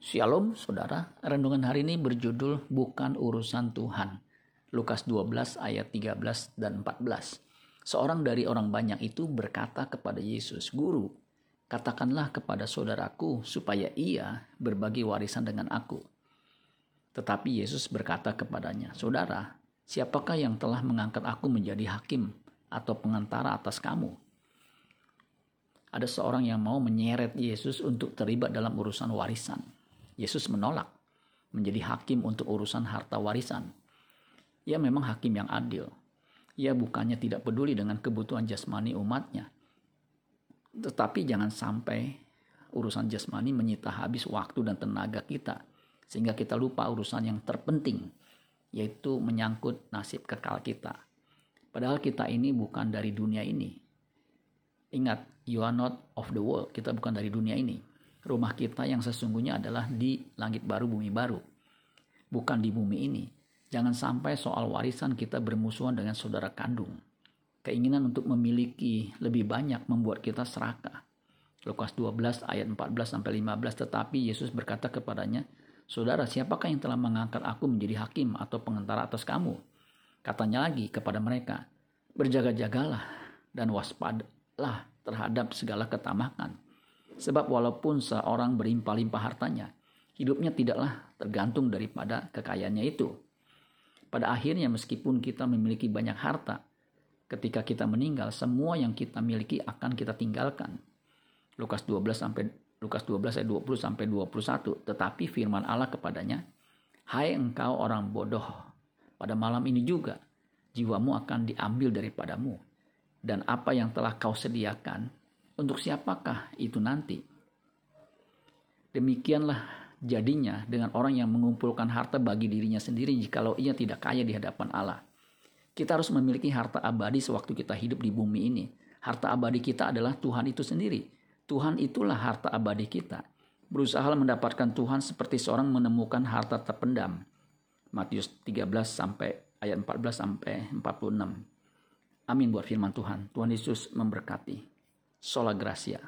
Shalom saudara, renungan hari ini berjudul Bukan Urusan Tuhan. Lukas 12 ayat 13 dan 14. Seorang dari orang banyak itu berkata kepada Yesus, Guru, katakanlah kepada saudaraku supaya ia berbagi warisan dengan aku. Tetapi Yesus berkata kepadanya, Saudara, siapakah yang telah mengangkat aku menjadi hakim atau pengantara atas kamu? Ada seorang yang mau menyeret Yesus untuk terlibat dalam urusan warisan. Yesus menolak menjadi hakim untuk urusan harta warisan. Ia memang hakim yang adil. Ia bukannya tidak peduli dengan kebutuhan jasmani umatnya. Tetapi jangan sampai urusan jasmani menyita habis waktu dan tenaga kita. Sehingga kita lupa urusan yang terpenting, yaitu menyangkut nasib kekal kita. Padahal kita ini bukan dari dunia ini. Ingat, you are not of the world. Kita bukan dari dunia ini rumah kita yang sesungguhnya adalah di langit baru bumi baru. Bukan di bumi ini. Jangan sampai soal warisan kita bermusuhan dengan saudara kandung. Keinginan untuk memiliki lebih banyak membuat kita serakah. Lukas 12 ayat 14 sampai 15 tetapi Yesus berkata kepadanya Saudara, siapakah yang telah mengangkat aku menjadi hakim atau pengantara atas kamu? Katanya lagi kepada mereka, berjaga-jagalah dan waspadalah terhadap segala ketamakan Sebab walaupun seorang berlimpah-limpah hartanya, hidupnya tidaklah tergantung daripada kekayaannya itu. Pada akhirnya meskipun kita memiliki banyak harta, ketika kita meninggal semua yang kita miliki akan kita tinggalkan. Lukas 12 sampai Lukas 12 ayat 20 sampai 21. Tetapi firman Allah kepadanya, "Hai engkau orang bodoh, pada malam ini juga jiwamu akan diambil daripadamu dan apa yang telah kau sediakan untuk siapakah itu nanti? Demikianlah jadinya dengan orang yang mengumpulkan harta bagi dirinya sendiri jikalau ia tidak kaya di hadapan Allah. Kita harus memiliki harta abadi sewaktu kita hidup di bumi ini. Harta abadi kita adalah Tuhan itu sendiri. Tuhan itulah harta abadi kita. Berusaha mendapatkan Tuhan seperti seorang menemukan harta terpendam. Matius 13 sampai ayat 14 sampai 46. Amin buat firman Tuhan. Tuhan Yesus memberkati. Sola Gracia.